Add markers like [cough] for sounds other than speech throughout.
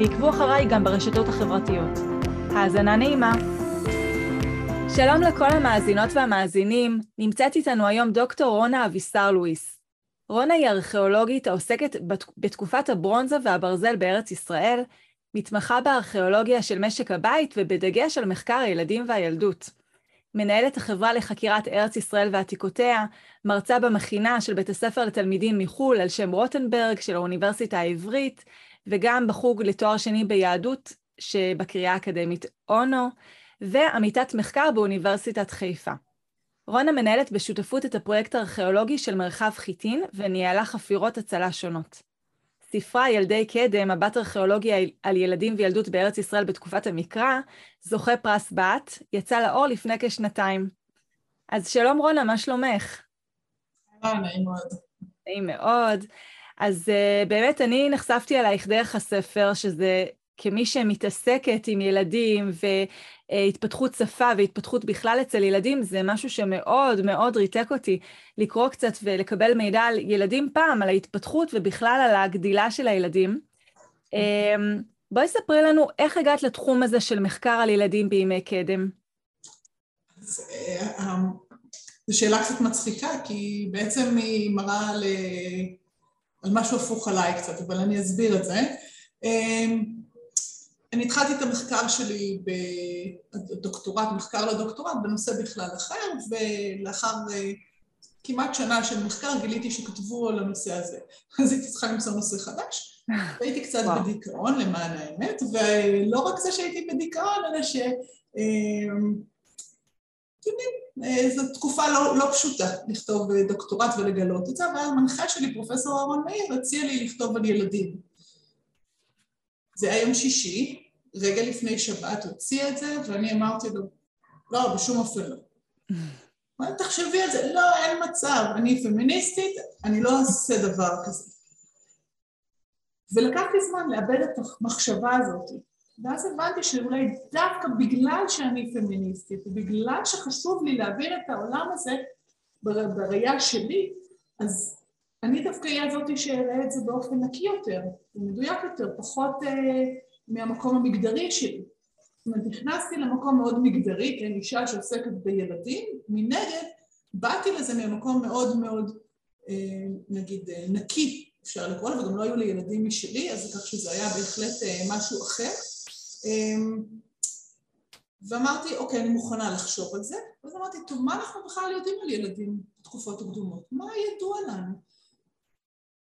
ועקבו אחריי גם ברשתות החברתיות. האזנה נעימה. שלום לכל המאזינות והמאזינים, נמצאת איתנו היום דוקטור רונה אבישר לואיס. רונה היא ארכיאולוגית העוסקת בתקופת הברונזה והברזל בארץ ישראל, מתמחה בארכיאולוגיה של משק הבית ובדגש על מחקר הילדים והילדות. מנהלת החברה לחקירת ארץ ישראל ועתיקותיה, מרצה במכינה של בית הספר לתלמידים מחו"ל על שם רוטנברג של האוניברסיטה העברית, וגם בחוג לתואר שני ביהדות שבקריאה האקדמית אונו, ועמיתת מחקר באוניברסיטת חיפה. רונה מנהלת בשותפות את הפרויקט הארכיאולוגי של מרחב חיטין וניהלה חפירות הצלה שונות. ספרה ילדי קדם, מבט ארכיאולוגי על ילדים וילדות בארץ ישראל בתקופת המקרא, זוכה פרס בת, יצא לאור לפני כשנתיים. אז שלום רונה, מה שלומך? נעים מאוד. נעים מאוד. אז uh, באמת אני נחשפתי עלייך דרך הספר, שזה כמי שמתעסקת עם ילדים והתפתחות שפה והתפתחות בכלל אצל ילדים, זה משהו שמאוד מאוד ריתק אותי לקרוא קצת ולקבל מידע על ילדים פעם, על ההתפתחות ובכלל על הגדילה של הילדים. אמ, בואי ספרי לנו איך הגעת לתחום הזה של מחקר על ילדים בימי קדם. זו שאלה קצת מצחיקה, כי בעצם היא מראה על, משהו הפוך עליי קצת, אבל אני אסביר את זה. אמ, אני התחלתי את המחקר שלי בדוקטורט, מחקר לדוקטורט, בנושא בכלל אחר, ולאחר אה, כמעט שנה של מחקר גיליתי שכתבו על הנושא הזה. [laughs] אז הייתי צריכה למצוא נושא חדש, [laughs] והייתי קצת וואו. בדיכאון למען האמת, ולא רק זה שהייתי בדיכאון, אלא ש... אה, אתם יודעים, זו תקופה לא, לא פשוטה לכתוב דוקטורט ולגלות את זה, והמנחה שלי, פרופסור אהרון מאיר, הציע לי לכתוב על ילדים. זה היה יום שישי, רגע לפני שבת הוציא את זה, ואני אמרתי לו, לא, בשום אופן לא. [laughs] תחשבי על זה, לא, אין מצב, אני פמיניסטית, אני לא אעשה דבר כזה. ולקח לי זמן לאבד את המחשבה הזאת. ואז הבנתי שאולי דווקא בגלל שאני פמיניסטית, ובגלל שחשוב לי להבין את העולם הזה בראייה שלי, אז אני דווקא אהיה זאתי שאראה את זה באופן נקי יותר, ומדויק יותר, פחות אה, מהמקום המגדרי שלי. זאת אומרת, נכנסתי למקום מאוד מגדרי, כן, אישה שעוסקת בילדים, מנגד, באתי לזה ממקום מאוד מאוד, אה, נגיד, אה, נקי, אפשר לקרוא לו, וגם לא היו לי ילדים משלי, אז כך שזה היה בהחלט אה, משהו אחר. אה, ואמרתי, אוקיי, אני מוכנה לחשוב על זה, ואז אמרתי, טוב, מה אנחנו בכלל יודעים על ילדים בתקופות הקדומות? מה ידוע לנו?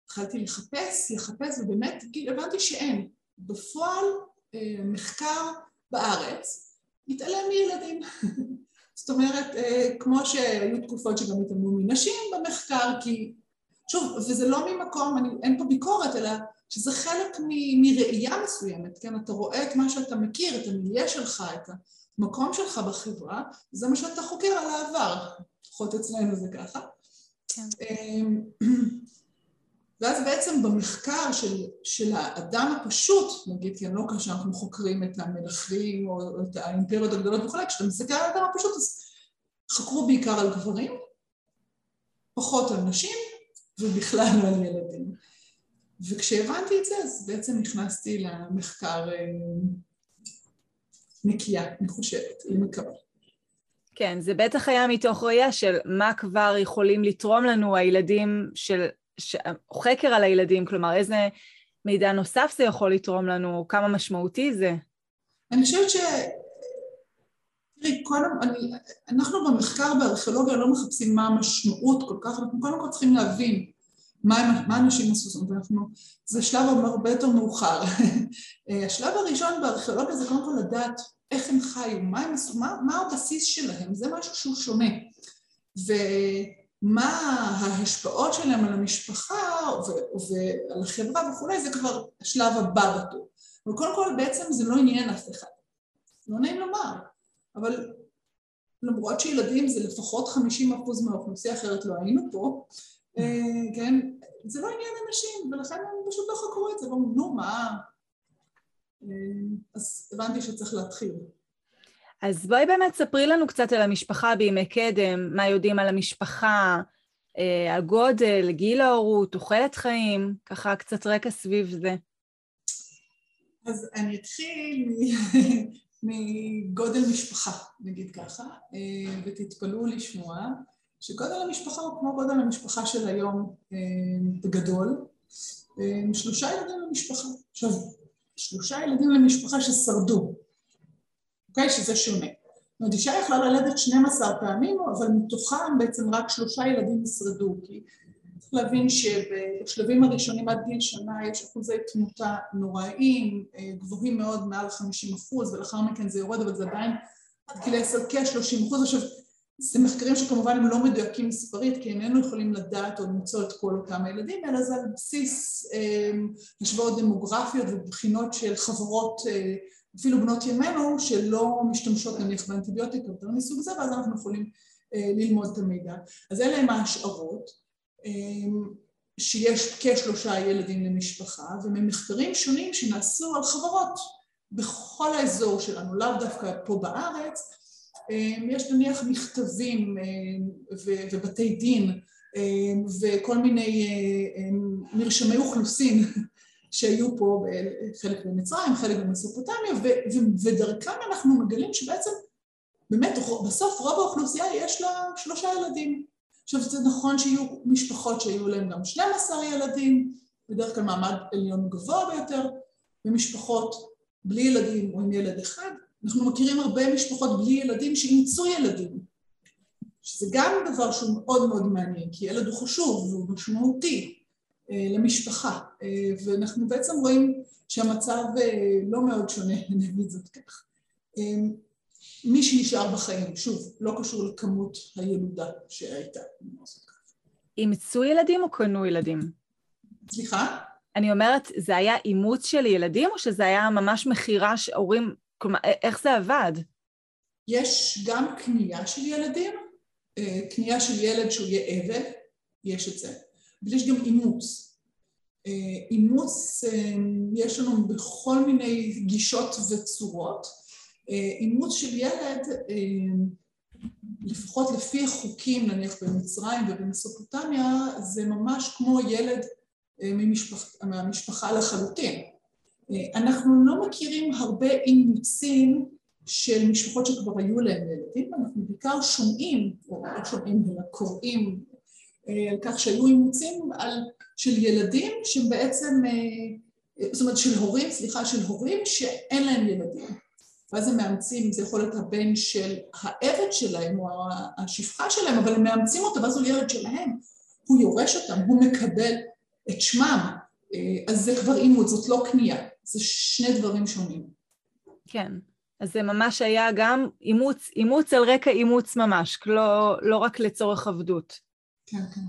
התחלתי לחפש, לחפש, ובאמת הבנתי שאין. בפועל אה, מחקר בארץ מתעלם מילדים. [laughs] זאת אומרת, אה, כמו שהיו תקופות שגם התעלמו מנשים במחקר, כי, שוב, וזה לא ממקום, אני, אין פה ביקורת, אלא שזה חלק מ, מראייה מסוימת, כן? אתה רואה את מה שאתה מכיר, את המיליה שלך, את המקום שלך בחברה, זה מה שאתה חוקר על העבר, לפחות אצלנו זה ככה. כן. אמ, [clears throat] ואז בעצם במחקר של, של האדם הפשוט, נגיד, כי אני לא כאשר אנחנו חוקרים את המלכים או את האימפריות הגדולות וכולי, כשאתה מסתכל על האדם הפשוט אז חקרו בעיקר על גברים, פחות על נשים ובכלל לא על ילדים. וכשהבנתי את זה אז בעצם נכנסתי למחקר אה, נקייה, אני חושבת, למקרה. כן, זה בטח היה מתוך ראייה של מה כבר יכולים לתרום לנו הילדים של ש... חקר על הילדים, כלומר איזה מידע נוסף זה יכול לתרום לנו, כמה משמעותי זה? אני חושבת ש... תראי, קודם, אני, אנחנו במחקר בארכיאולוגיה לא מחפשים מה המשמעות כל כך, אנחנו קודם כל צריכים להבין מה, מה אנשים עשו, זאת אומרת, אנחנו, זה שלב הרבה יותר מאוחר. השלב הראשון בארכיאולוגיה זה קודם כל לדעת איך הם חיו, מה, הם, מה, מה הבסיס שלהם, זה משהו שהוא שונה. ו... מה ההשפעות שלהם על המשפחה ועל החברה וכולי, זה כבר השלב הבא בתור. אבל קודם כל בעצם זה לא עניין אף אחד. לא נעים לומר, אבל למרות שילדים זה לפחות 50% מהאוכלוסייה, אחרת לא היינו פה, אה, כן, זה לא עניין אנשים, ולכן הם פשוט לא חקרו את זה, ואומרים, נו, מה? אה, אז הבנתי שצריך להתחיל. אז בואי באמת ספרי לנו קצת על המשפחה בימי קדם, מה יודעים על המשפחה, אה, הגודל, גיל ההורות, תוחלת חיים, ככה קצת רקע סביב זה. אז אני אתחיל [laughs] מגודל משפחה, נגיד ככה, אה, ותתפלאו לשמוע שגודל המשפחה הוא כמו גודל המשפחה של היום אה, בגדול, שלושה ילדים למשפחה. עכשיו, שלושה ילדים למשפחה ששרדו, אוקיי? שזה שונה. זאת אומרת, אישה יכלה ללדת 12 פעמים, אבל מתוכם בעצם רק שלושה ילדים ישרדו, כי צריך להבין שבשלבים הראשונים עד גיל שנה יש אחוזי תמותה נוראיים, אה, גבוהים מאוד, מעל 50 אחוז, ולאחר מכן זה יורד, אבל זה עדיין עד גיל 10 כ-30 אחוז. עכשיו, זה מחקרים שכמובן הם לא מדויקים מספרית, כי איננו יכולים לדעת או למצוא את כל אותם הילדים, אלא זה על בסיס אה, השוואות דמוגרפיות ובחינות של חברות אה, אפילו בנות ימינו שלא משתמשות נניח באנטיביוטיקה יותר מסוג זה, ואז אנחנו יכולים אה, ללמוד את המידע. אז אלה הם ההשערות, אה, שיש כשלושה ילדים למשפחה, וממחקרים שונים שנעשו על חברות בכל האזור שלנו, לאו דווקא פה בארץ, יש נניח מכתבים ובתי דין וכל מיני מרשמי אוכלוסין [laughs] שהיו פה, חלק במצרים, חלק במסופוטמיה, ודרכם אנחנו מגלים שבעצם באמת בסוף רוב האוכלוסייה יש לה שלושה ילדים. עכשיו זה נכון שיהיו משפחות שהיו להם גם 12 ילדים, בדרך כלל מעמד עליון גבוה ביותר, ומשפחות בלי ילדים או עם ילד אחד. אנחנו מכירים הרבה משפחות בלי ילדים שאימצו ילדים, שזה גם דבר שהוא מאוד מאוד מעניין, כי ילד הוא חשוב והוא משמעותי, אה, למשפחה, אה, ואנחנו בעצם רואים שהמצב אה, לא מאוד שונה, [laughs] נגיד זאת כך. מי שנשאר בחיים, שוב, לא קשור לכמות הילודה שהייתה. אימצו ילדים או קנו ילדים? סליחה? אני אומרת, זה היה אימוץ של ילדים או שזה היה ממש מכירה שהורים, כלומר, איך זה עבד? יש גם קנייה של ילדים, קנייה של ילד שהוא יהיה עבד, יש את זה. אבל יש גם אימוץ. אה, אימוץ אה, יש לנו בכל מיני גישות וצורות. אה, אימוץ של ילד, לפחות לפי החוקים נניח במצרים ובמסופוטמיה, זה ממש כמו ילד ממשפח, מהמשפחה לחלוטין. אנחנו לא מכירים הרבה אימוצים של משפחות שכבר היו להם ילדים, אנחנו בעיקר שומעים, או לא שומעים אלא קוראים אה, על כך שהיו אימוצים על, של ילדים שבעצם, אה, זאת אומרת של הורים, סליחה, של הורים שאין להם ילדים. ואז הם מאמצים, זה יכול להיות הבן של העבד שלהם או השפחה שלהם, אבל הם מאמצים אותו ואז הוא ילד שלהם, הוא יורש אותם, הוא מקבל את שמם, אה, אז זה כבר אימוץ, זאת לא קנייה, זה שני דברים שונים. כן, אז זה ממש היה גם אימוץ, אימוץ על רקע אימוץ ממש, לא, לא רק לצורך עבדות. כן, כן.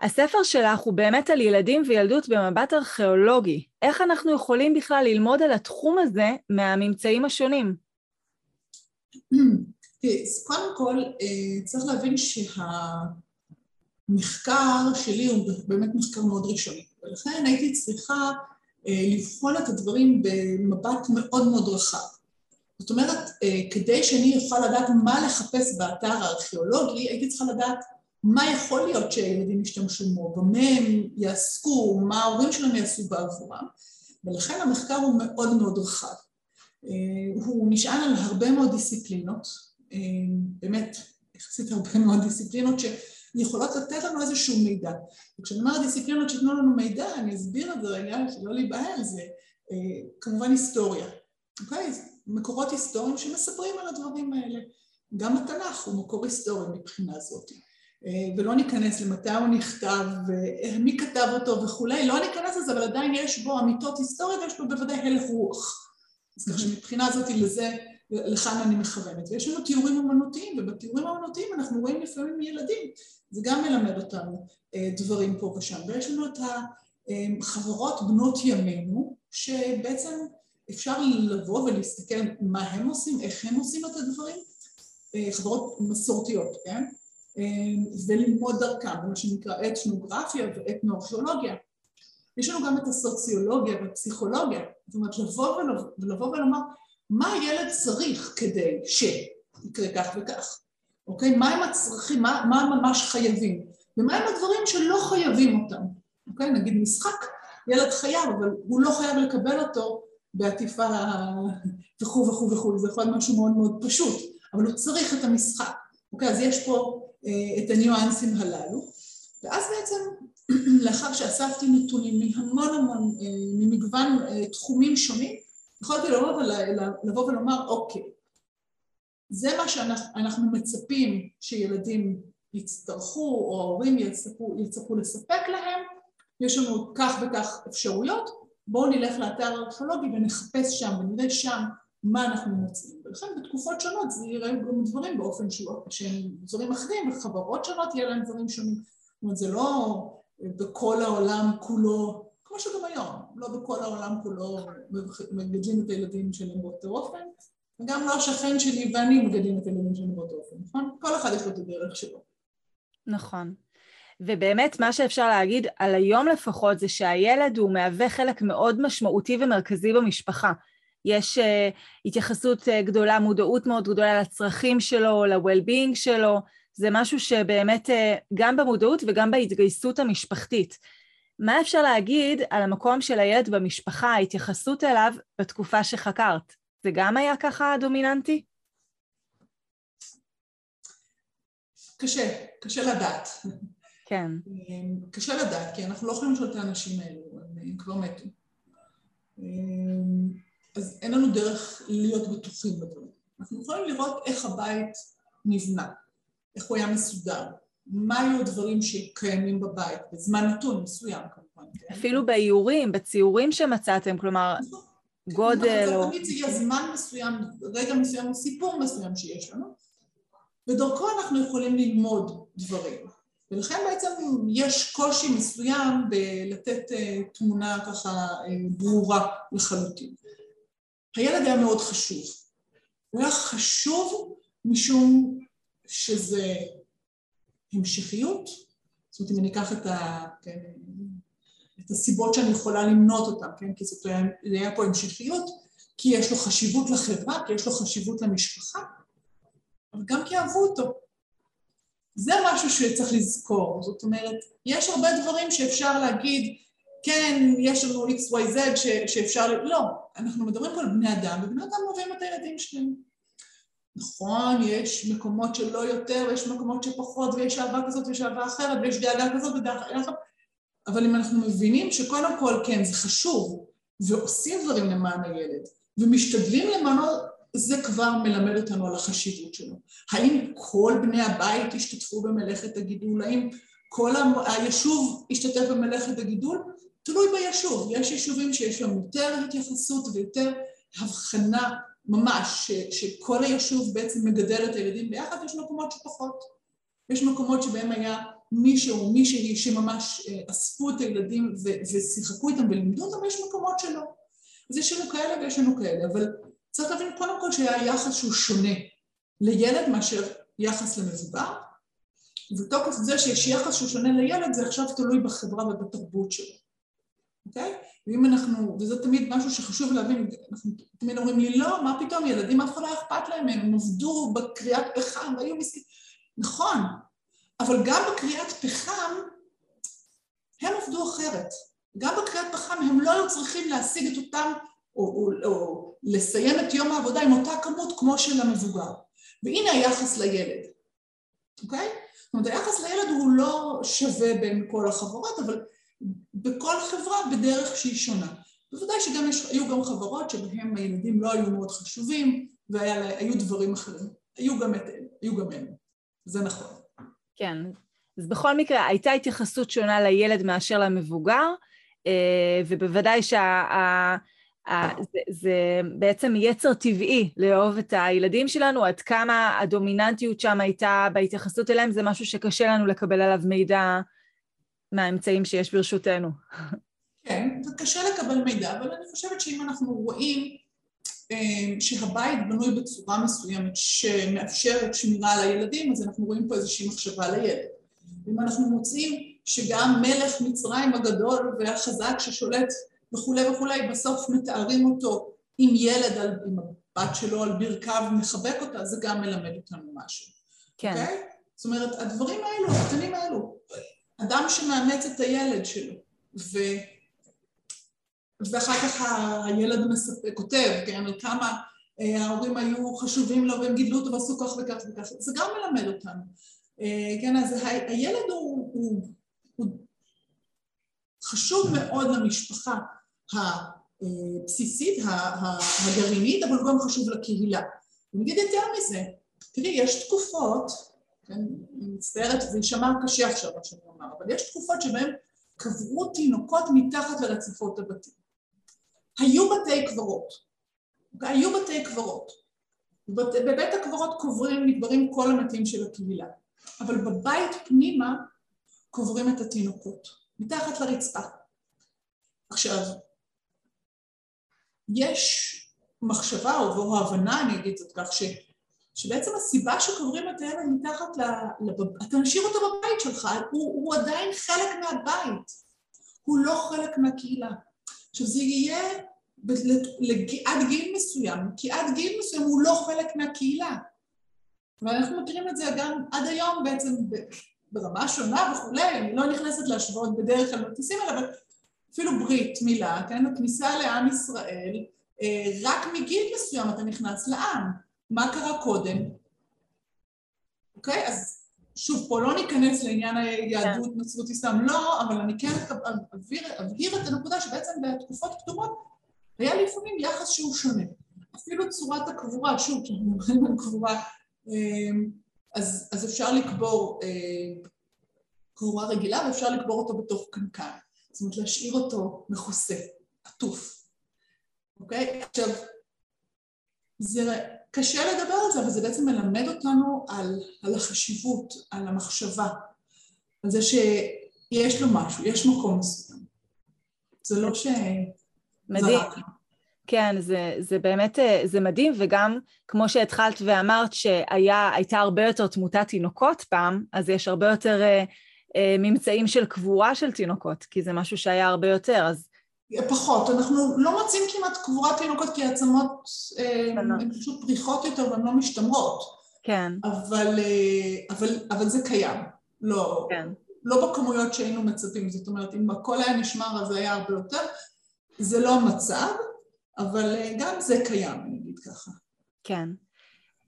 הספר שלך הוא באמת על ילדים וילדות במבט ארכיאולוגי. איך אנחנו יכולים בכלל ללמוד על התחום הזה מהממצאים השונים? [clears throat] אז קודם כל אה, צריך להבין שהמחקר שלי הוא באמת מחקר מאוד ראשוני, ולכן הייתי צריכה לבחון את הדברים במבט מאוד מאוד רחב. זאת אומרת, אה, כדי שאני אוכל לדעת מה לחפש באתר הארכיאולוגי, הייתי צריכה לדעת מה יכול להיות שהילדים ישתמשו בו, במה הם יעסקו, מה ההורים שלהם יעשו בעבורם, ולכן המחקר הוא מאוד מאוד רחב. אה, הוא נשען על הרבה מאוד דיסציפלינות, אה, באמת יחסית הרבה מאוד דיסציפלינות שיכולות לתת לנו איזשהו מידע. וכשאני אומרת דיסציפלינות שייתנו לנו מידע, אני אסביר את זה רגע, שלא להיבהל, זה כמובן היסטוריה, אוקיי? מקורות היסטוריים שמספרים על הדברים האלה. גם התנ"ך הוא מקור היסטורי מבחינה זאת. אה, ולא ניכנס למתי הוא נכתב, ומי כתב אותו וכולי, לא ניכנס לזה, אבל עדיין יש בו אמיתות היסטוריות ויש בו בוודאי הלך רוח. אז ככה שמבחינה הזאת לזה, לכאן אני מכוונת. ויש לנו תיאורים אמנותיים, ובתיאורים האמנותיים אנחנו רואים לפעמים ילדים, זה גם מלמד אותנו אה, דברים פה ושם. ויש לנו את החברות בנות ימינו, שבעצם אפשר לבוא ולהסתכל מה הם עושים, איך הם עושים את הדברים, אה, חברות מסורתיות, כן? אה, וללמוד דרכם, מה שנקרא אתנוגרפיה ואתנוארכיאולוגיה. יש לנו גם את הסוציולוגיה והפסיכולוגיה, זאת אומרת לבוא ולבוא ולומר מה הילד צריך כדי שיקרה כך וכך, אוקיי? מה הם הצרכים, מה, מה ממש חייבים, ומה הם הדברים שלא חייבים אותם, אוקיי? נגיד משחק, ילד חייב, אבל הוא לא חייב לקבל אותו בעטיפה וכו' וכו' וכו', זה יכול להיות משהו מאוד מאוד פשוט, אבל הוא צריך את המשחק, אוקיי? אז יש פה אה, את הניואנסים הללו, ואז בעצם [clears throat] לאחר שאספתי נתונים מהמון המון, אה, ממגוון אה, תחומים שונים, יכולתי לבוא, לבוא ולומר, אוקיי, זה מה שאנחנו מצפים שילדים יצטרכו, או ההורים יצטרכו, יצטרכו לספק להם, יש לנו כך וכך אפשרויות, בואו נלך לאתר הארכיאולוגי ונחפש שם ונראה שם מה אנחנו מוצאים. ולכן בתקופות שונות זה יראה גם דברים באופן שהם דברים אחרים, וחברות שונות יהיה להם דברים שונים. זאת אומרת, זה לא בכל העולם כולו, כמו שגם היום, לא בכל העולם כולו מגדלים את הילדים שלהם באותו אופן, וגם לא השכן שלי ואני מגדלים את הילדים שלנו באותו אופן, נכון? כל אחד יש לו את הדרך שלו. נכון. ובאמת מה שאפשר להגיד על היום לפחות זה שהילד הוא מהווה חלק מאוד משמעותי ומרכזי במשפחה. יש uh, התייחסות uh, גדולה, מודעות מאוד גדולה לצרכים שלו, ל-well-being שלו, זה משהו שבאמת uh, גם במודעות וגם בהתגייסות המשפחתית. מה אפשר להגיד על המקום של הילד במשפחה, ההתייחסות אליו בתקופה שחקרת? זה גם היה ככה דומיננטי? קשה, קשה לדעת. כן. קשה לדעת, כי אנחנו לא יכולים לשאול את האנשים האלו, הם כבר מתו. אז אין לנו דרך להיות בטוחים בדברים. אנחנו יכולים לראות איך הבית נבנה, איך הוא היה מסודר, מה היו הדברים שקיימים בבית, בזמן נתון מסוים כמובן. כן? אפילו באיורים, בציורים שמצאתם, כלומר, נכון. גודל או... תמיד זה יהיה זמן מסוים, רגע מסוים או סיפור מסוים שיש לנו, ודרכו אנחנו יכולים ללמוד דברים. ולכן בעצם יש קושי מסוים בלתת אה, תמונה ככה אה, ברורה לחלוטין. הילד היה מאוד חשוב. הוא היה חשוב משום שזה המשכיות, זאת אומרת אם אני אקח את, ה, כן, את הסיבות שאני יכולה למנות אותן, כן, כי זאת היה, פה המשכיות, כי יש לו חשיבות לחברה, כי יש לו חשיבות למשפחה, אבל גם כי אהבו אותו. זה משהו שצריך לזכור, זאת אומרת, יש הרבה דברים שאפשר להגיד, כן, יש לנו XYZ ש, שאפשר, לא, אנחנו מדברים פה על בני אדם, ובני אדם אוהבים את הילדים שלהם. נכון, יש מקומות שלא יותר, ויש מקומות שפחות, ויש אהבה כזאת ויש אהבה אחרת, ויש דאגה כזאת ודאגה אחרת, אבל אם אנחנו מבינים שקודם כל, כן, זה חשוב, ועושים דברים למען הילד, ומשתדלים למענו, זה כבר מלמד אותנו על החשיבות שלו. האם כל בני הבית השתתפו במלאכת הגידול? האם כל היישוב השתתף במלאכת הגידול? תלוי ביישוב. יש יישובים שיש להם יותר התייחסות ויותר הבחנה ממש, ש, שכל היישוב בעצם מגדל את הילדים ביחד, יש מקומות שפחות. יש מקומות שבהם היה מישהו או מישהי שממש אה, אספו את הילדים ושיחקו איתם ולימדו אותם, ויש מקומות שלא. אז יש לנו כאלה ויש לנו כאלה, אבל צריך להבין קודם כל שהיה יחס שהוא שונה לילד מאשר יחס למבוגר, ובתוקף זה שיש יחס שהוא שונה לילד זה עכשיו תלוי בחברה ובתרבות שלו, אוקיי? ואם אנחנו, וזה תמיד משהו שחשוב להבין, אנחנו תמיד אומרים לי לא, מה פתאום, ילדים אף אחד לא אכפת להם, הם עבדו בקריאת פחם, והיו מסכנים, נכון, אבל גם בקריאת פחם הם עבדו אחרת, גם בקריאת פחם הם לא היו צריכים להשיג את אותם או, או, או לסיים את יום העבודה עם אותה כמות כמו של המבוגר. והנה היחס לילד, אוקיי? זאת אומרת, היחס לילד הוא לא שווה בין כל החברות, אבל בכל חברה בדרך שהיא שונה. בוודאי שהיו גם חברות שבהן הילדים לא היו מאוד חשובים, והיו דברים אחרים. היו גם את אלה, היו גם אלה. זה נכון. כן. אז בכל מקרה, הייתה התייחסות שונה לילד מאשר למבוגר, אה, ובוודאי שה... זה, זה בעצם יצר טבעי לאהוב את הילדים שלנו, עד כמה הדומיננטיות שם הייתה בהתייחסות אליהם, זה משהו שקשה לנו לקבל עליו מידע מהאמצעים שיש ברשותנו. כן, זה קשה לקבל מידע, אבל אני חושבת שאם אנחנו רואים שהבית בנוי בצורה מסוימת שמאפשרת שמירה על הילדים, אז אנחנו רואים פה איזושהי מחשבה לילד. אם אנחנו מוצאים שגם מלך מצרים הגדול והחזק ששולט וכולי וכולי, בסוף מתארים אותו עם ילד, על, עם הבת שלו על ברכיו, מחבק אותה, זה גם מלמד אותנו משהו. כן. Okay? אוקיי? זאת אומרת, הדברים האלו, הקטנים האלו, אדם שמאמץ את הילד שלו, ו... ואחר כך הילד מספק, כותב, כן, על כמה אה, ההורים היו חשובים לו והם גידלו אותו ועשו כך וכך וכך, זה גם מלמד אותנו. אה, כן, אז הילד הוא, הוא, הוא חשוב מאוד למשפחה הבסיסית, הגרעינית, אבל הוא גם חשוב לקהילה. ונגיד יותר מזה, תראי, יש תקופות, כן, אני מצטערת, זה יישמע קשה עכשיו מה שאני אומר, אבל יש תקופות שבהן קברו תינוקות מתחת לרציפות הבתים. היו בתי קברות? היו בתי קברות. בבית הקברות קוברים, נקברים כל המתים של הקהילה, אבל בבית פנימה קוברים את התינוקות, מתחת לרצפה. עכשיו, יש מחשבה או הבנה, אני אגיד זאת כך, ש, שבעצם הסיבה שקוברים את הילד מתחת, ל, לב, אתה משאיר אותו בבית שלך, הוא, הוא עדיין חלק מהבית, הוא לא חלק מהקהילה. עכשיו זה יהיה עד גיל מסוים, כי עד גיל מסוים הוא לא חלק מהקהילה. ואנחנו מכירים את זה גם עד היום בעצם ברמה שונה וכולי, אני לא נכנסת להשוות בדרך כלל בטקסים האלה, אבל אפילו ברית מילה, כן, הכניסה לעם ישראל, אה, רק מגיל מסוים אתה נכנס לעם. מה קרה קודם? אוקיי? אז שוב, פה לא ניכנס לעניין היהדות, כן. נצרות אסלאם, לא, אבל אני כן אבהיר את הנקודה שבעצם בתקופות קדומות היה לפעמים יחס שהוא שונה. אפילו צורת הקבורה, שוב, כשאנחנו מדברים על קבורה, אמ, אז, אז אפשר לקבור אה, קבורה רגילה ואפשר לקבור אותו בתוך קנקן. זאת אומרת, להשאיר אותו מכוסה, עטוף. אוקיי? עכשיו, זה קשה לדבר על זה, אבל זה בעצם מלמד אותנו על, על החשיבות, על המחשבה, על זה שיש לו משהו, יש מקום מסוים. זה לא ש... מדהים. כן, זה, זה באמת, אה, זה מדהים, וגם כמו שהתחלת ואמרת שהייתה הרבה יותר תמותת תינוקות פעם, אז יש הרבה יותר אה, אה, ממצאים של קבורה של תינוקות, כי זה משהו שהיה הרבה יותר, אז... פחות, אנחנו לא מוצאים כמעט קבורת תינוקות כי העצמות אה, הן פשוט פריחות יותר והן לא משתמרות. כן. אבל, אה, אבל, אבל זה קיים, לא, כן. לא בכמויות שהיינו מצפים, זאת אומרת אם הכל היה נשמר אז היה הרבה יותר, זה לא המצב, אבל אה, גם זה קיים, אני אגיד ככה. כן.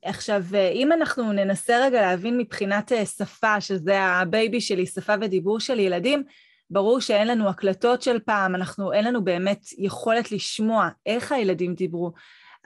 עכשיו, אם אנחנו ננסה רגע להבין מבחינת שפה, שזה ה baby שלי, שפה ודיבור של ילדים, ברור שאין לנו הקלטות של פעם, אנחנו, אין לנו באמת יכולת לשמוע איך הילדים דיברו,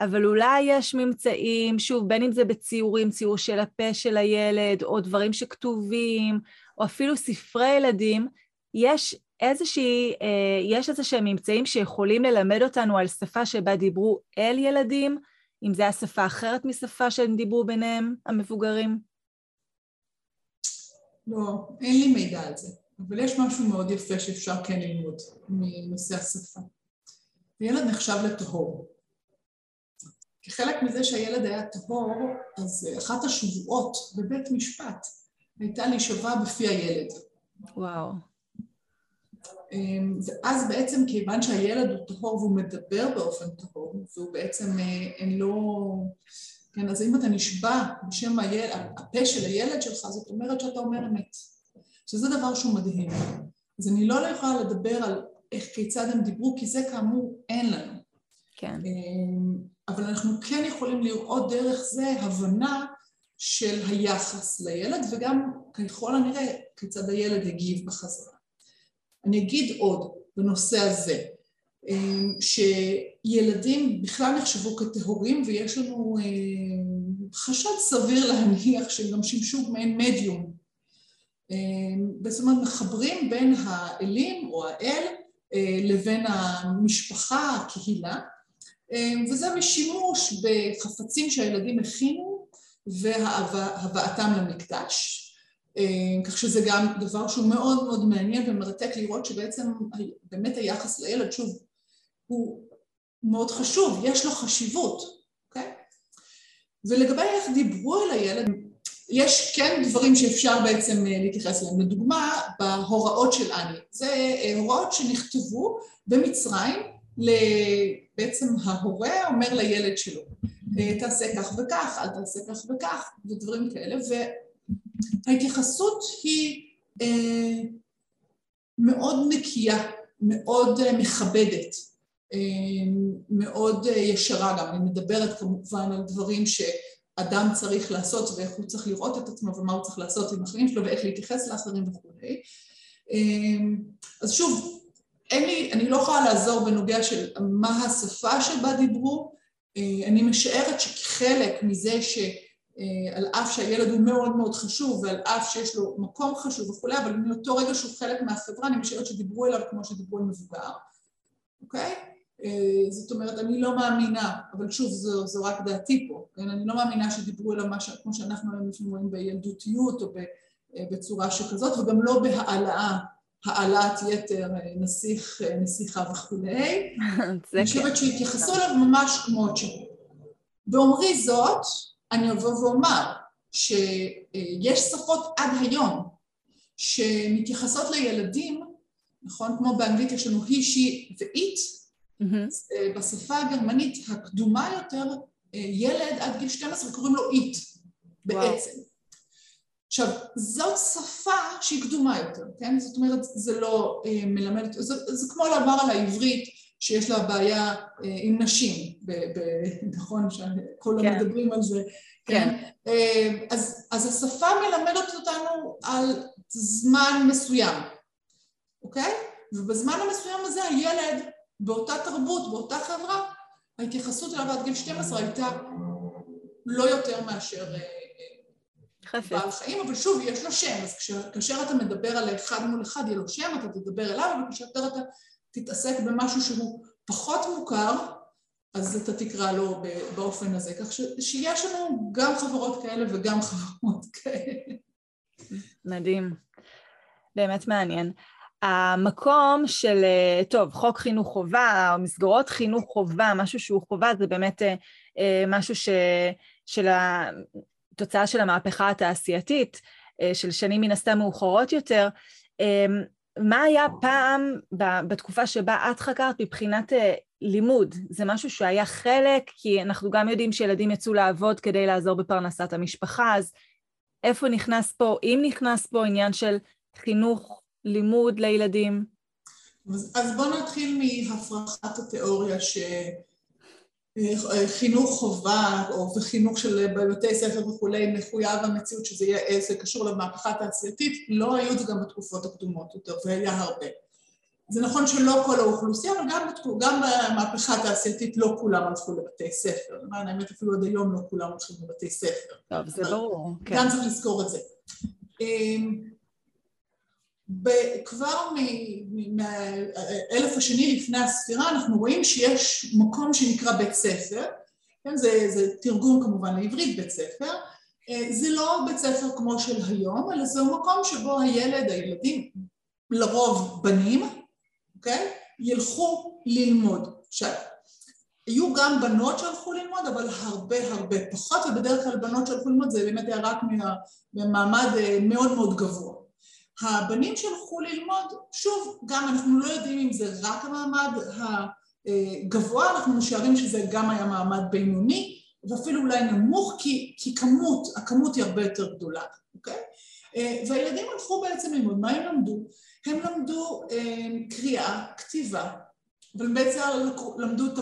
אבל אולי יש ממצאים, שוב, בין אם זה בציורים, ציור של הפה של הילד, או דברים שכתובים, או אפילו ספרי ילדים, יש איזושהי, אה, יש איזה שהם ממצאים שיכולים ללמד אותנו על שפה שבה דיברו אל ילדים, אם זו הייתה שפה אחרת משפה שהם דיברו ביניהם, המבוגרים? לא, אין לי מידע על זה, אבל יש משהו מאוד יפה שאפשר כן ללמוד מנושא השפה. הילד נחשב לטהור. כחלק מזה שהילד היה טהור, אז אחת השבועות בבית משפט הייתה להישבע בפי הילד. וואו. אמ, ואז בעצם כיוון שהילד הוא טהור והוא מדבר באופן טהור, והוא בעצם אה, אין לו... כן, אז אם אתה נשבע בשם הילד, הפה של הילד שלך, זאת אומרת שאתה אומר אמת. שזה דבר שהוא מדהים. אז אני לא יכולה לדבר על איך, כיצד הם דיברו, כי זה כאמור אין לנו. כן. אמ, אבל אנחנו כן יכולים לראות דרך זה הבנה של היחס לילד, וגם ככל הנראה כיצד הילד הגיב בחזרה. אני אגיד עוד בנושא הזה, אמ, שילדים בכלל נחשבו כטהורים ויש לנו אמ, חשד סביר להניח שהם גם שימשו מעין מדיום. אמ, זאת אומרת מחברים בין האלים או האל אה, לבין המשפחה, הקהילה, וזה משימוש בחפצים שהילדים הכינו והבאתם למקדש. כך שזה גם דבר שהוא מאוד מאוד מעניין ומרתק לראות שבעצם באמת היחס לילד, שוב, הוא מאוד חשוב, יש לו חשיבות, אוקיי? ולגבי איך דיברו אל הילד, יש כן דברים שאפשר בעצם להתייחס אליהם. לדוגמה, בהוראות של אני. זה הוראות שנכתבו במצרים, בעצם ההורה אומר לילד שלו, תעשה כך וכך, אל תעשה כך וכך, ודברים כאלה, וההתייחסות היא אה, מאוד נקייה, מאוד אה, מכבדת, אה, מאוד ישרה גם, אני מדברת כמובן על דברים שאדם צריך לעשות ואיך הוא צריך לראות את עצמו ומה הוא צריך לעשות עם החיים שלו ואיך להתייחס לאחרים וכולי. אז שוב, אין לי, אני לא יכולה לעזור בנוגע של מה השפה שבה דיברו, אה, אני משערת שחלק מזה שעל אה, אף שהילד הוא מאוד מאוד חשוב ועל אף שיש לו מקום חשוב וכולי, אבל מאותו רגע שהוא חלק מהחברה, אני משערת שדיברו אליו כמו שדיברו על מבוגר, אוקיי? אה, זאת אומרת, אני לא מאמינה, אבל שוב, זו, זו רק דעתי פה, כן? אני לא מאמינה שדיברו אליו משהו, כמו שאנחנו לפעמים רואים בילדותיות או בצורה שכזאת, וגם לא בהעלאה העלאת יתר, נסיך, נסיכה וכולי. [laughs] אני חושבת כן. שהתייחסו אליו ממש כמות שהוא. באומרי זאת, אני אבוא ואומר שיש שפות עד היום שמתייחסות לילדים, נכון? כמו באנגלית יש לנו he, she ו-it, mm-hmm. בשפה הגרמנית הקדומה יותר, ילד עד גיל 12 קוראים לו it בעצם. עכשיו, זאת שפה שהיא קדומה יותר, כן? זאת אומרת, זה לא אה, מלמד, זה, זה כמו לומר על העברית שיש לה בעיה אה, עם נשים, ב, ב, [laughs] נכון? שכולם כן. מדברים על זה, כן? כן. אה, אז, אז השפה מלמדת אותנו על זמן מסוים, אוקיי? ובזמן המסוים הזה הילד באותה תרבות, באותה חברה, ההתייחסות אליו עד גיל 12 הייתה לא יותר מאשר... אה, בעל חיים, אבל שוב, יש לו שם, אז כאשר אתה מדבר על אחד מול אחד, יהיה לו שם, אתה תדבר אליו, אבל כאשר אתה תתעסק במשהו שהוא פחות מוכר, אז אתה תקרא לו באופן הזה. כך שיש לנו גם חברות כאלה וגם חברות כאלה. מדהים. באמת מעניין. המקום של, טוב, חוק חינוך חובה, או מסגרות חינוך חובה, משהו שהוא חובה, זה באמת אה, משהו ש, של תוצאה של המהפכה התעשייתית, אה, של שנים מן הסתם מאוחרות יותר, מה היה פעם בתקופה שבה את חקרת מבחינת אה, לימוד? זה משהו שהיה חלק, כי אנחנו גם יודעים שילדים יצאו לעבוד כדי לעזור בפרנסת המשפחה, אז איפה נכנס פה, אם נכנס פה עניין של חינוך, לימוד לילדים? אז בואו נתחיל מהפרחת התיאוריה ש... חינוך חובה או וחינוך של בבתי ספר וכולי מחויב המציאות שזה יהיה, זה קשור למהפכה התעשייתית, לא היו את זה גם בתקופות הקדומות יותר והיה הרבה. זה נכון שלא כל האוכלוסייה, אבל גם, גם במהפכה התעשייתית לא כולם הלכו לבתי ספר. למען האמת אפילו עד היום לא כולם הולכים לבתי ספר. טוב, זה ברור, כן. גם צריך לזכור את זה. כבר מאלף השני לפני הספירה אנחנו רואים שיש מקום שנקרא בית ספר, כן, זה, זה תרגום כמובן לעברית בית ספר, אה, זה לא בית ספר כמו של היום, אלא זהו מקום שבו הילד, הילדים, לרוב בנים, אוקיי, ילכו ללמוד. עכשיו, היו גם בנות שהלכו ללמוד, אבל הרבה הרבה פחות, ובדרך כלל בנות שהלכו ללמוד זה באמת היה רק ממעמד אה, מאוד מאוד גבוה. הבנים שהלכו ללמוד, שוב, גם אנחנו לא יודעים אם זה רק המעמד הגבוה, אנחנו משערים שזה גם היה מעמד בינוני, ואפילו אולי נמוך, כי, כי כמות, הכמות היא הרבה יותר גדולה, אוקיי? והילדים הלכו בעצם ללמוד, מה הם למדו? הם למדו אה, קריאה, כתיבה, אבל בעצם למדו את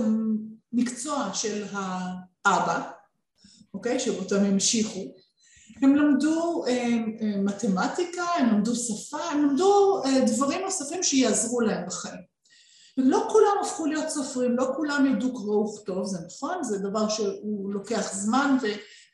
המקצוע של האבא, אוקיי? שאותם המשיכו, הם למדו אה, אה, מתמטיקה, הם למדו שפה, הם למדו אה, דברים נוספים שיעזרו להם בחיים. ולא כולם הפכו להיות סופרים, לא כולם ידעו קרוא וכתוב, זה נכון, זה דבר שהוא לוקח זמן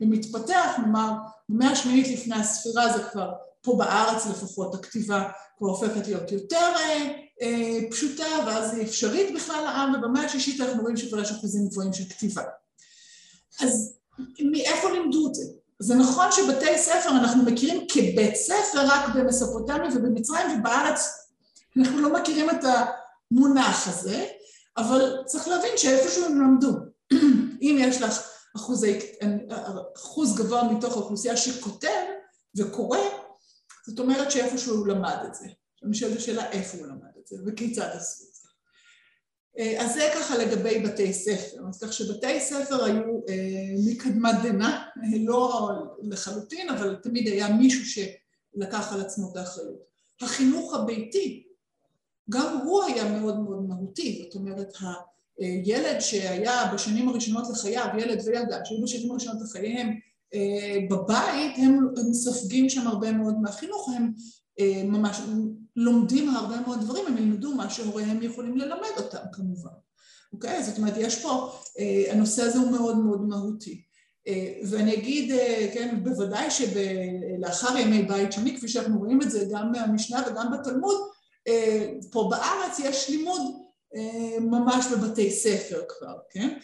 ומתפתח, כלומר, במאה השמינית לפני הספירה זה כבר, פה בארץ לפחות, הכתיבה כבר הופכת להיות יותר אה, אה, פשוטה, ואז היא אפשרית בכלל לעם, ובמאה השישית אנחנו רואים שכבר יש אחוזים גבוהים של כתיבה. אז מאיפה לימדו את זה? זה נכון שבתי ספר אנחנו מכירים כבית ספר רק במסופוטמיה ובמצרים ובארץ אנחנו לא מכירים את המונח הזה, אבל צריך להבין שאיפשהו הם למדו. [clears throat] אם יש לך אחוז, אחוז גבוה מתוך האוכלוסייה שכותב וקורא, זאת אומרת שאיפשהו הוא למד את זה. אני שואלת השאלה איפה הוא למד את זה וכיצד עשו אז זה ככה לגבי בתי ספר, אז כך שבתי ספר היו אה, מקדמת דנא, [laughs] לא לחלוטין, אבל תמיד היה מישהו שלקח על עצמו את האחריות. החינוך הביתי, גם הוא היה מאוד מאוד מהותי, זאת אומרת הילד שהיה בשנים הראשונות לחייו, ילד וילדה שהיו בשנים הראשונות לחייהם אה, בבית, הם, הם סופגים שם הרבה מאוד מהחינוך, הם ממש לומדים הרבה מאוד דברים, הם ילמדו מה שהוריהם יכולים ללמד אותם כמובן, אוקיי? זאת אומרת, יש פה, אה, הנושא הזה הוא מאוד מאוד מהותי. אה, ואני אגיד, אה, כן, בוודאי שלאחר ימי בית שני, כפי שאנחנו רואים את זה גם מהמשנה וגם בתלמוד, פה בארץ יש לימוד ממש בבתי ספר כבר, כן?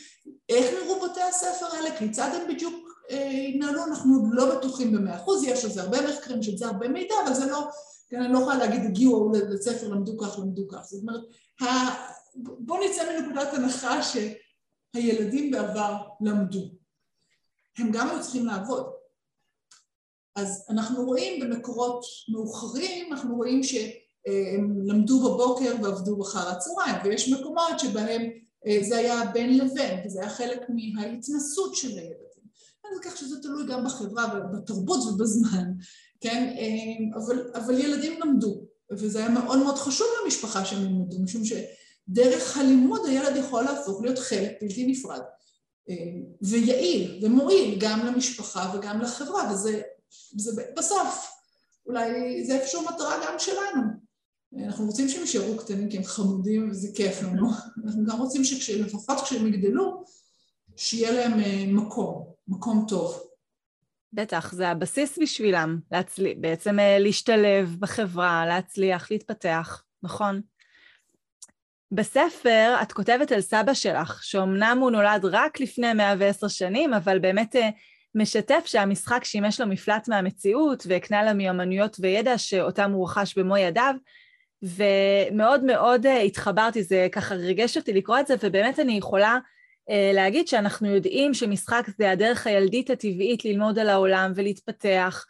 איך נראו בתי הספר האלה? כיצד הם בדיוק התנהלו? אנחנו לא בטוחים במאה אחוז, יש על זה הרבה מחקרים, יש על זה הרבה מידע, אבל זה לא כן, אני לא יכולה להגיד הגיעו לבית ספר, למדו כך, למדו כך. זאת אומרת, בואו נצא מנקודת הנחה שהילדים בעבר למדו. הם גם היו צריכים לעבוד. אז אנחנו רואים במקורות מאוחרים, אנחנו רואים שהם למדו בבוקר ועבדו בחר הצהריים, ויש מקומות שבהם אה, זה היה בין לבין, וזה היה חלק מההתנסות של הילדים. אז כך שזה תלוי גם בחברה ובתרבות ובזמן. כן? אה, אבל, אבל ילדים למדו, וזה היה מאוד מאוד חשוב למשפחה שהם ילמדו, משום שדרך הלימוד הילד יכול להפוך להיות חלק בלתי נפרד אה, ויעיל ומועיל גם למשפחה וגם לחברה, וזה זה בסוף אולי זה איפשהו מטרה גם שלנו. אנחנו רוצים שהם יישארו קטנים כי הם חמודים וזה כיף לנו, [laughs] אנחנו גם רוצים שלפחות כשהם יגדלו, שיהיה להם אה, מקום, מקום טוב. בטח, זה הבסיס בשבילם, להצל... בעצם אה, להשתלב בחברה, להצליח, להתפתח, נכון? בספר את כותבת על סבא שלך, שאומנם הוא נולד רק לפני 110 שנים, אבל באמת אה, משתף שהמשחק שימש לו מפלט מהמציאות והקנה לה מיומנויות וידע שאותם הוא רכש במו ידיו, ומאוד מאוד אה, התחברתי, זה ככה ריגש אותי לקרוא את זה, ובאמת אני יכולה להגיד שאנחנו יודעים שמשחק זה הדרך הילדית הטבעית ללמוד על העולם ולהתפתח,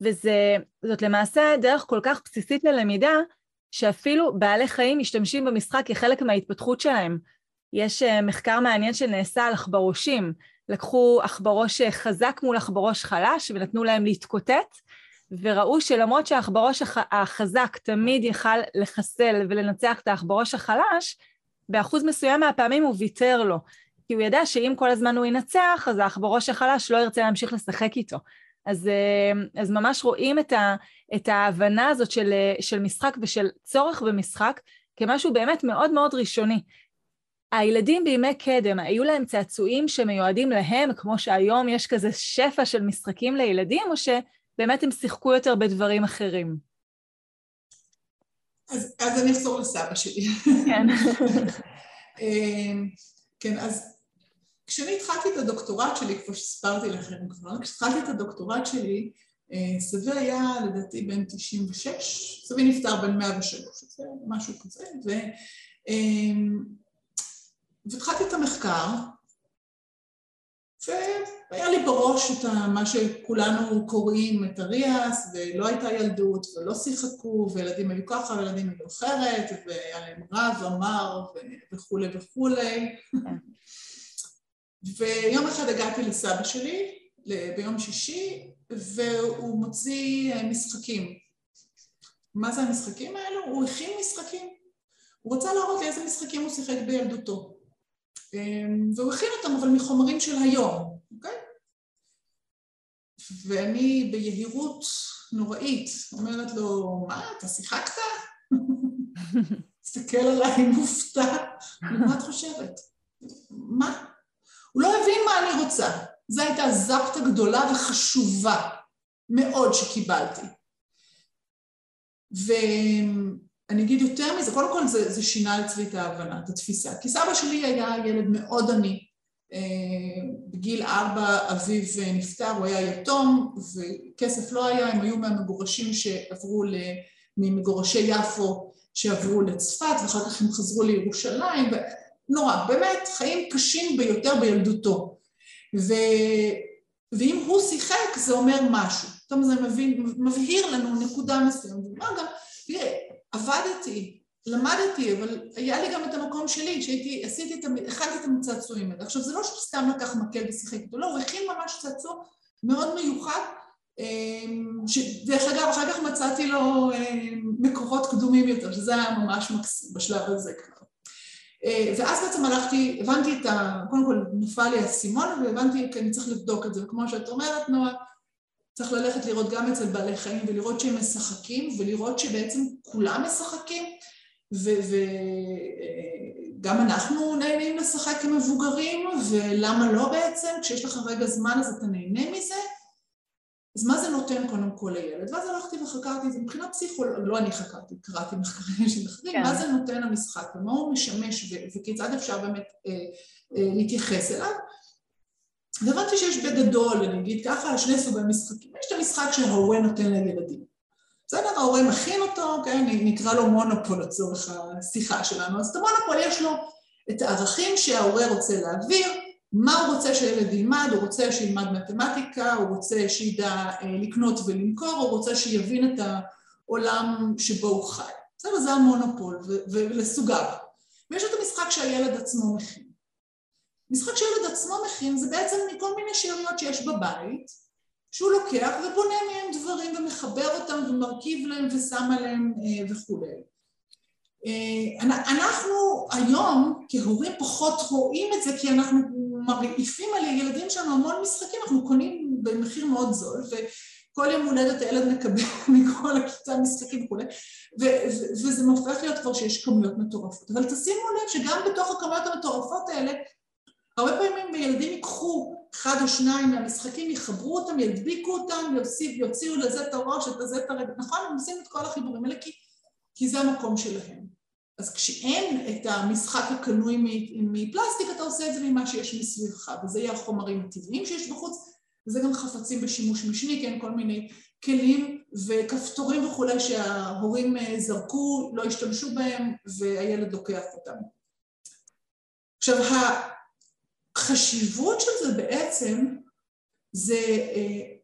וזאת למעשה דרך כל כך בסיסית ללמידה, שאפילו בעלי חיים משתמשים במשחק כחלק מההתפתחות שלהם. יש אה, מחקר מעניין שנעשה על עכברושים. לקחו עכברוש חזק מול עכברוש חלש ונתנו להם להתקוטט, וראו שלמרות שהעכברוש החזק תמיד יכל לחסל ולנצח את העכברוש החלש, באחוז מסוים מהפעמים הוא ויתר לו. כי הוא ידע שאם כל הזמן הוא ינצח, אז העכברוש החלש לא ירצה להמשיך לשחק איתו. אז, אה, אז ממש רואים את, ה, את ההבנה הזאת של, של משחק ושל צורך במשחק כמשהו באמת מאוד מאוד ראשוני. הילדים בימי קדם, היו להם צעצועים שמיועדים להם, כמו שהיום יש כזה שפע של משחקים לילדים, או שבאמת הם שיחקו יותר בדברים אחרים? אז, אז אני אחזור לסבא שלי. כן. [laughs] אה, כן, אז כשאני התחלתי את הדוקטורט שלי, כמו שסיפרתי לכם כבר, כשהתחלתי את הדוקטורט שלי, אה, סבי היה לדעתי בן 96, סבי נפטר בן 103, זה משהו כזה, ו... אה, והתחלתי את המחקר, והיה לי בראש את מה שכולנו קוראים את אריאס, ולא הייתה ילדות, ולא שיחקו, וילדים היו ככה, וילדים היו אחרת, והיה להם רב, אמר, וכולי וכולי. ויום אחד הגעתי לסבא שלי, ביום שישי, והוא מוציא אה, משחקים. מה זה המשחקים האלו? הוא הכין משחקים. הוא רצה להראות לי איזה משחקים הוא שיחק בילדותו. אמ, והוא הכין אותם, אבל מחומרים של היום, אוקיי? ואני ביהירות נוראית אומרת לו, מה, אתה שיחקת? [laughs] תסתכל עליי מופתע, מה את חושבת? מה? הוא לא הבין מה אני רוצה. זו הייתה זפטה גדולה וחשובה מאוד שקיבלתי. ואני אגיד יותר מזה, קודם כל זה, זה שינה אצלי את ההבנה, את התפיסה. כי סבא שלי היה ילד מאוד עני, בגיל ארבע אביו נפטר, הוא היה יתום וכסף לא היה, הם היו מהמגורשים שעברו ממגורשי יפו שעברו לצפת ואחר כך הם חזרו לירושלים, נורא, באמת חיים קשים ביותר בילדותו. ו... ואם הוא שיחק זה אומר משהו, פתאום זה מבין, מבהיר לנו נקודה מסוימת, אומר גם, תראה, עבדתי, למדתי, אבל היה לי גם את המקום שלי, שהייתי, עשיתי את, הכנתי את המצעצועים האלה. עכשיו זה לא שהוא סתם לקח מקל ושיחק איתו, לא, הוא הכין ממש צעצוע מאוד מיוחד, אמ, שדרך אגב, אחר כך מצאתי לו אמ, מקורות קדומים יותר, שזה היה ממש מקסים בשלב הזה כבר. אה, ואז בעצם הלכתי, הבנתי את ה... קודם כל נפל לי האסימון והבנתי כי אני צריך לבדוק את זה, וכמו שאת אומרת נועה, צריך ללכת לראות גם אצל בעלי חיים ולראות שהם משחקים ולראות שבעצם כולם משחקים וגם אה, אנחנו נהנים לשחק כמבוגרים ולמה לא בעצם, כשיש לך רגע זמן אז אתה נהנה מזה אז מה זה נותן קודם כל לילד? ואז הלכתי וחקרתי את זה מבחינה פסיכולוגית, לא אני חקרתי, קראתי מחקרים של אחרים, כן. מה זה נותן המשחק ומה הוא משמש וכיצד אפשר באמת אה, אה, להתייחס אליו. והבנתי שיש בגדול, אני אגיד ככה, שני סוגי משחקים. יש את המשחק שההורה נותן לילדים. בסדר, ההורה מכין אותו, כן, נקרא לו מונופול לצורך השיחה שלנו. אז את המונופול יש לו את הערכים שההורה רוצה להעביר, מה הוא רוצה שילד ילמד, הוא רוצה שילמד מתמטיקה, הוא רוצה שידע אה, לקנות ולמכור, הוא רוצה שיבין את העולם שבו הוא חי. בסדר, זה המונופול ולסוגיו. ויש את המשחק שהילד עצמו מכין. משחק שהילד עצמו מכין זה בעצם מכל מיני שאריות שיש בבית, שהוא לוקח ובונה מהם דברים ומחבר אותם ומרכיב להם ושם עליהם אה, וכולי. אה, אנחנו היום כהורים פחות רואים את זה כי אנחנו מרעיפים על הילדים שלנו המון משחקים, אנחנו קונים במחיר מאוד זול וכל יום הולדת הילד מקבל [laughs] מכל הכיתה משחקים וכולי וזה מופך להיות כבר שיש כמויות מטורפות אבל תשימו לב שגם בתוך הכמויות המטורפות האלה הרבה פעמים ילדים ייקחו אחד או שניים מהמשחקים, יחברו אותם, ידביקו אותם, יוציאו לזה את הראש, את הזה את הרגע, נכון? הם עושים את כל החיבורים האלה כי, כי זה המקום שלהם. אז כשאין את המשחק הקנוי מפלסטיק, אתה עושה את זה ממה שיש מסביבך, וזה יהיה החומרים הטבעיים שיש בחוץ, וזה גם חפצים בשימוש משני, כן, כל מיני כלים וכפתורים וכולי שההורים אה, זרקו, לא השתמשו בהם, והילד לוקח אותם. עכשיו, החשיבות של זה בעצם זה, אה,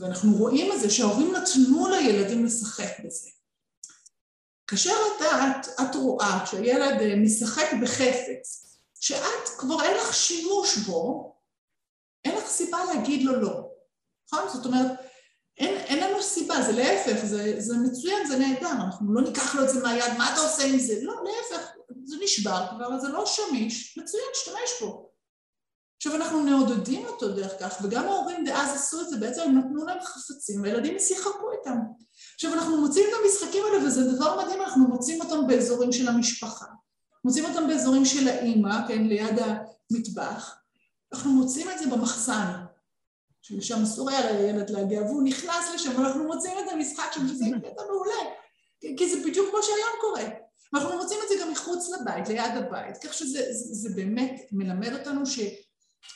ואנחנו רואים את זה, שההורים נתנו לילדים לשחק בזה. כאשר את, את, את רואה שהילד אה, משחק בחפץ, שאת כבר אין לך שימוש בו, אין לך סיבה להגיד לו לא, נכון? זאת אומרת, אין, אין לנו סיבה, זה להפך, זה, זה מצוין, זה נהדר, אנחנו לא ניקח לו את זה מהיד, מה אתה עושה עם זה? לא, להפך, זה נשבר כבר, זה לא שמיש, מצוין, תשתמש בו. עכשיו אנחנו נעודדים אותו דרך כך, וגם ההורים דאז עשו את זה, בעצם הם נתנו להם חפצים, והילדים ישיחקו איתם. עכשיו אנחנו מוצאים את המשחקים האלה, וזה דבר מדהים, אנחנו מוצאים אותם באזורים של המשפחה. מוצאים אותם באזורים של האימא, כן, ליד המטבח. אנחנו מוצאים את זה במחסן, ששם אסור היה לילד להגיע, והוא נכנס לשם, ואנחנו מוצאים את המשחק שם, שזה קטע מעולה, כי זה בדיוק כמו שהיום קורה. ואנחנו מוצאים את זה גם מחוץ לבית, ליד הבית, כך שזה זה, זה באמת מלמד אותנו ש...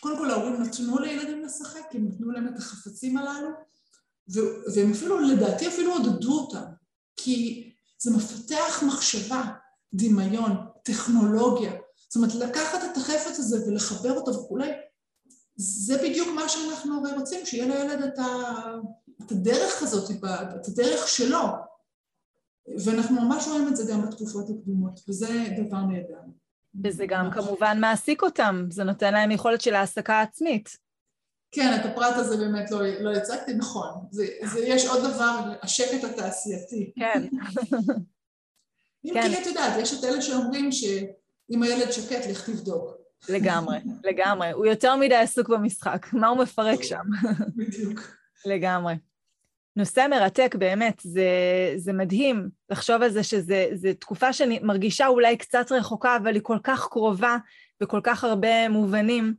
קודם כל ההורים נתנו לילדים לשחק, הם נתנו להם את החפצים הללו, והם אפילו, לדעתי אפילו עודדו אותם, כי זה מפתח מחשבה, דמיון, טכנולוגיה. זאת אומרת, לקחת את החפץ הזה ולחבר אותו וכולי, זה בדיוק מה שאנחנו הרי רוצים, שיהיה לילד את, ה, את הדרך הזאת, את הדרך שלו. ואנחנו ממש רואים את זה גם בתקופות הקדומות, וזה דבר נהדר. וזה גם כמובן מעסיק אותם, זה נותן להם יכולת של העסקה עצמית. כן, את הפרט הזה באמת לא, לא הצגתי, נכון. זה, זה, יש עוד דבר, השקט התעשייתי. כן. [laughs] אם כן. כי את יודעת, יש את אלה שאומרים שאם הילד שקט, לך תבדוק. לגמרי, לגמרי. הוא יותר מדי עסוק במשחק, מה הוא מפרק שם? [laughs] בדיוק. לגמרי. נושא מרתק, באמת, זה, זה מדהים לחשוב על זה שזו תקופה שאני מרגישה אולי קצת רחוקה, אבל היא כל כך קרובה בכל כך הרבה מובנים.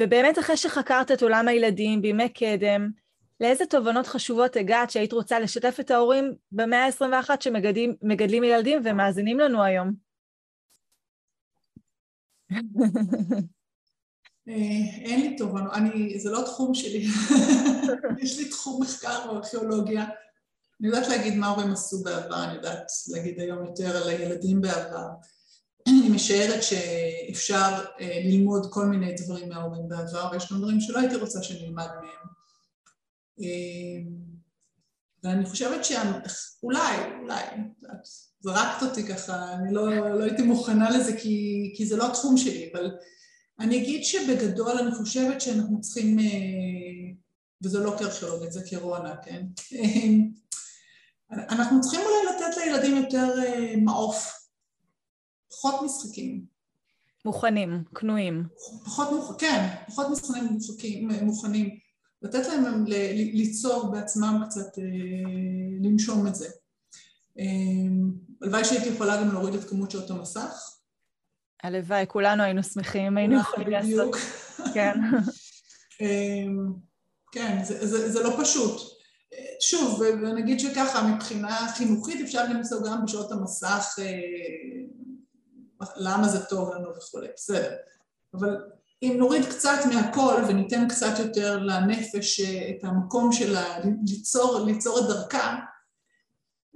אמ, ובאמת אחרי שחקרת את עולם הילדים בימי קדם, לאיזה תובנות חשובות הגעת שהיית רוצה לשתף את ההורים במאה ה-21 שמגדלים ילדים ומאזינים לנו היום? אה, אין לי תובנות, זה לא תחום שלי, [laughs] יש לי תחום מחקר בארכיאולוגיה. אני יודעת להגיד מה הורים עשו בעבר, אני יודעת להגיד היום יותר על הילדים בעבר. אני משערת שאפשר אה, ללמוד כל מיני דברים מההורים בעבר, ויש גם דברים שלא הייתי רוצה שנלמד מהם. אה, ואני חושבת שאולי, אולי, זרקת אותי ככה, אני לא, לא הייתי מוכנה לזה כי, כי זה לא התחום שלי, אבל אני אגיד שבגדול אני חושבת שאנחנו צריכים, אה, וזה לא כארכיאולוגית, זה קרונה, כן? אנחנו צריכים אולי לתת לילדים יותר מעוף, פחות משחקים. מוכנים, קנויים. פחות מוכנים, כן, פחות משחקים מוכנים, מוכנים. לתת להם ל, ליצור בעצמם קצת, אה, לנשום את זה. אה, הלוואי שהייתי יכולה גם להוריד את כמות שעות המסך. הלוואי, כולנו היינו שמחים, היינו יכולים לעשות. כן. [laughs] אה, כן, זה, זה, זה לא פשוט. שוב, ונגיד שככה, מבחינה חינוכית אפשר למצוא גם בשעות המסך למה זה טוב לנו וכולי, בסדר. אבל אם נוריד קצת מהכל וניתן קצת יותר לנפש אה, את המקום שלה ליצור, ליצור את דרכה,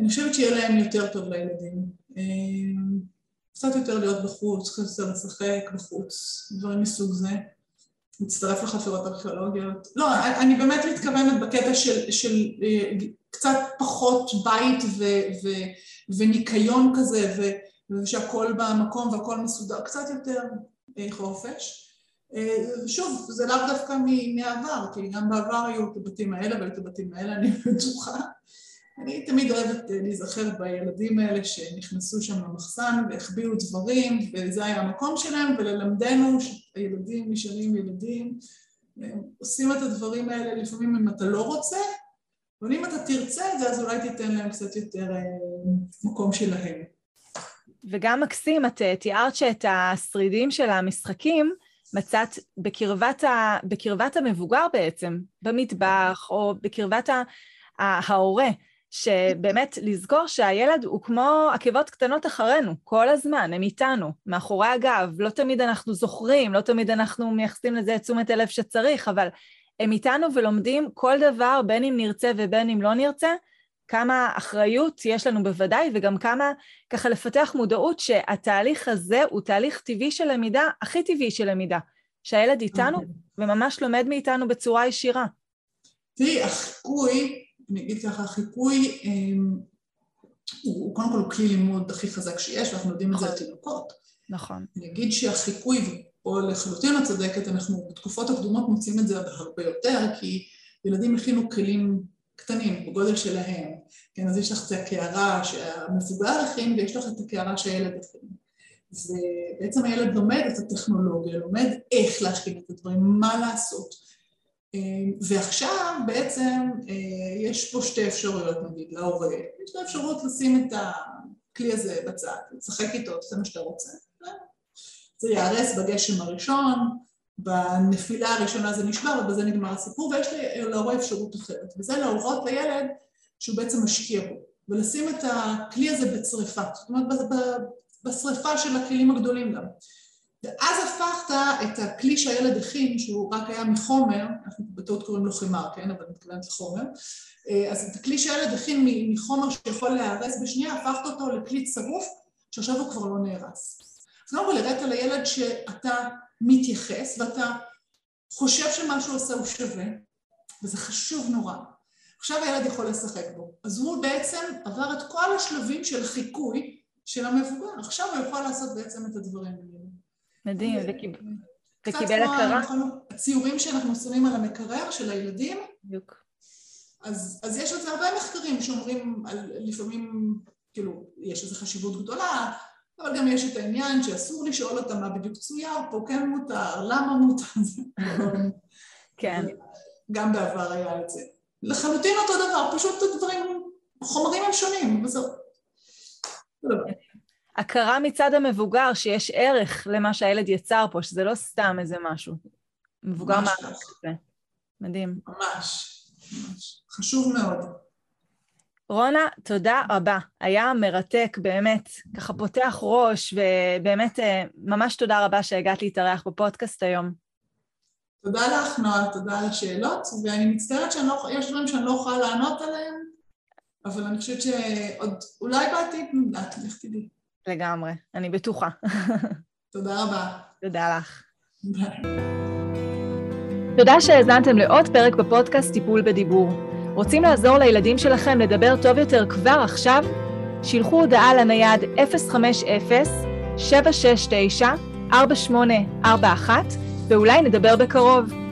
אני חושבת שיהיה להם יותר טוב לילדים. אה, קצת יותר להיות בחוץ, קצת יותר לשחק בחוץ, דברים מסוג זה. מצטרף לחפירות ארכיאולוגיות. לא, אני באמת מתכוונת בקטע של, של אה, קצת פחות בית ו, ו, וניקיון כזה, ו, ושהכול במקום והכל מסודר, קצת יותר אה, חופש. אה, שוב, זה לאו דווקא מהעבר, כי גם בעבר היו את הבתים האלה והיו את הבתים האלה, אני בטוחה. אני תמיד אוהבת אה, להיזכר בילדים האלה שנכנסו שם למחסן והחביאו דברים, וזה היה המקום שלהם, וללמדנו שהילדים נשארים ילדים, עושים את הדברים האלה לפעמים אם אתה לא רוצה, אבל אם אתה תרצה את זה, אז אולי תיתן להם קצת יותר מקום שלהם. וגם מקסים, את אה, תיארת שאת השרידים של המשחקים מצאת בקרבת, ה, בקרבת המבוגר בעצם, במטבח או בקרבת ה, ההורה, שבאמת לזכור שהילד הוא כמו עקבות קטנות אחרינו, כל הזמן, הם איתנו, מאחורי הגב, לא תמיד אנחנו זוכרים, לא תמיד אנחנו מייחסים לזה את תשומת הלב שצריך, אבל הם איתנו ולומדים כל דבר, בין אם נרצה ובין אם לא נרצה, כמה אחריות יש לנו בוודאי, וגם כמה ככה לפתח מודעות שהתהליך הזה הוא תהליך טבעי של למידה, הכי טבעי של למידה, שהילד איתנו. אוקיי. וממש לומד מאיתנו בצורה ישירה. תראי, החיקוי, אני אגיד ככה, החיקוי אמ, הוא, הוא קודם כל כלי לימוד הכי חזק שיש, ואנחנו יודעים את זה על נכון. תינוקות. נכון. אני אגיד שהחיקוי, פה לחלוטין את צודקת, אנחנו בתקופות הקדומות מוצאים את זה הרבה יותר, כי ילדים הכינו כלים קטנים, בגודל שלהם, כן, אז יש לך את הקערה שהמבוגר הכין ויש לך את הקערה שהילד הכין. ובעצם הילד לומד את הטכנולוגיה, לומד איך להכין את הדברים, מה לעשות. ועכשיו בעצם אה, יש פה שתי אפשרויות נגיד להורה, יש לו אפשרות לשים את הכלי הזה בצד, לשחק איתו, תעשה מה שאתה רוצה. זה ייהרס בגשם הראשון, בנפילה הראשונה זה נשבר ובזה נגמר הסיפור ויש להורה אפשרות אחרת. וזה להורות לילד שהוא בעצם משקיע בו ולשים את הכלי הזה בצריפה, זאת אומרת בשריפה של הכלים הגדולים גם. ואז הפכת את הכלי שהילד הכין, שהוא רק היה מחומר, אנחנו בטעות קוראים לו חימר, כן, אבל מתכוונת לחומר, אז את הכלי שהילד הכין מחומר שיכול להיהרס בשנייה, הפכת אותו לכלי צרוף, שעכשיו הוא כבר לא נהרס. אז קודם כל הראית לילד שאתה מתייחס ואתה חושב שמה שהוא עושה הוא שווה, וזה חשוב נורא. עכשיו הילד יכול לשחק בו. אז הוא בעצם עבר את כל השלבים של חיקוי של המבוגר. עכשיו הוא יכול לעשות בעצם את הדברים האלה. מדהים, וקיבל הכרה. הציורים שאנחנו שמים על המקרר של הילדים, בדיוק. אז, אז יש על זה הרבה מחקרים שאומרים על, לפעמים, כאילו, יש לזה חשיבות גדולה, אבל גם יש את העניין שאסור לשאול אותם מה בדיוק צויר פה, כן מותר, למה מותר, [laughs] כן. גם בעבר היה את זה. לחלוטין אותו דבר, פשוט הדברים, חומרים הם שונים, וזהו. הכרה מצד המבוגר שיש ערך למה שהילד יצר פה, שזה לא סתם איזה משהו. מבוגר מעריך את זה. מדהים. ממש, ממש. חשוב מאוד. רונה, תודה רבה. היה מרתק, באמת, ככה פותח ראש, ובאמת אה, ממש תודה רבה שהגעת להתארח בפודקאסט היום. תודה לך, נועה, תודה על השאלות, ואני מצטערת שיש לא, דברים שאני לא יכולה לענות עליהם, אבל אני חושבת שעוד, אולי בעתיד נדעת, לך תדעי. לגמרי, אני בטוחה. תודה רבה. תודה לך. ביי. תודה שהאזנתם לעוד פרק בפודקאסט טיפול בדיבור. רוצים לעזור לילדים שלכם לדבר טוב יותר כבר עכשיו? שילחו הודעה לנייד 050-769-4841 ואולי נדבר בקרוב.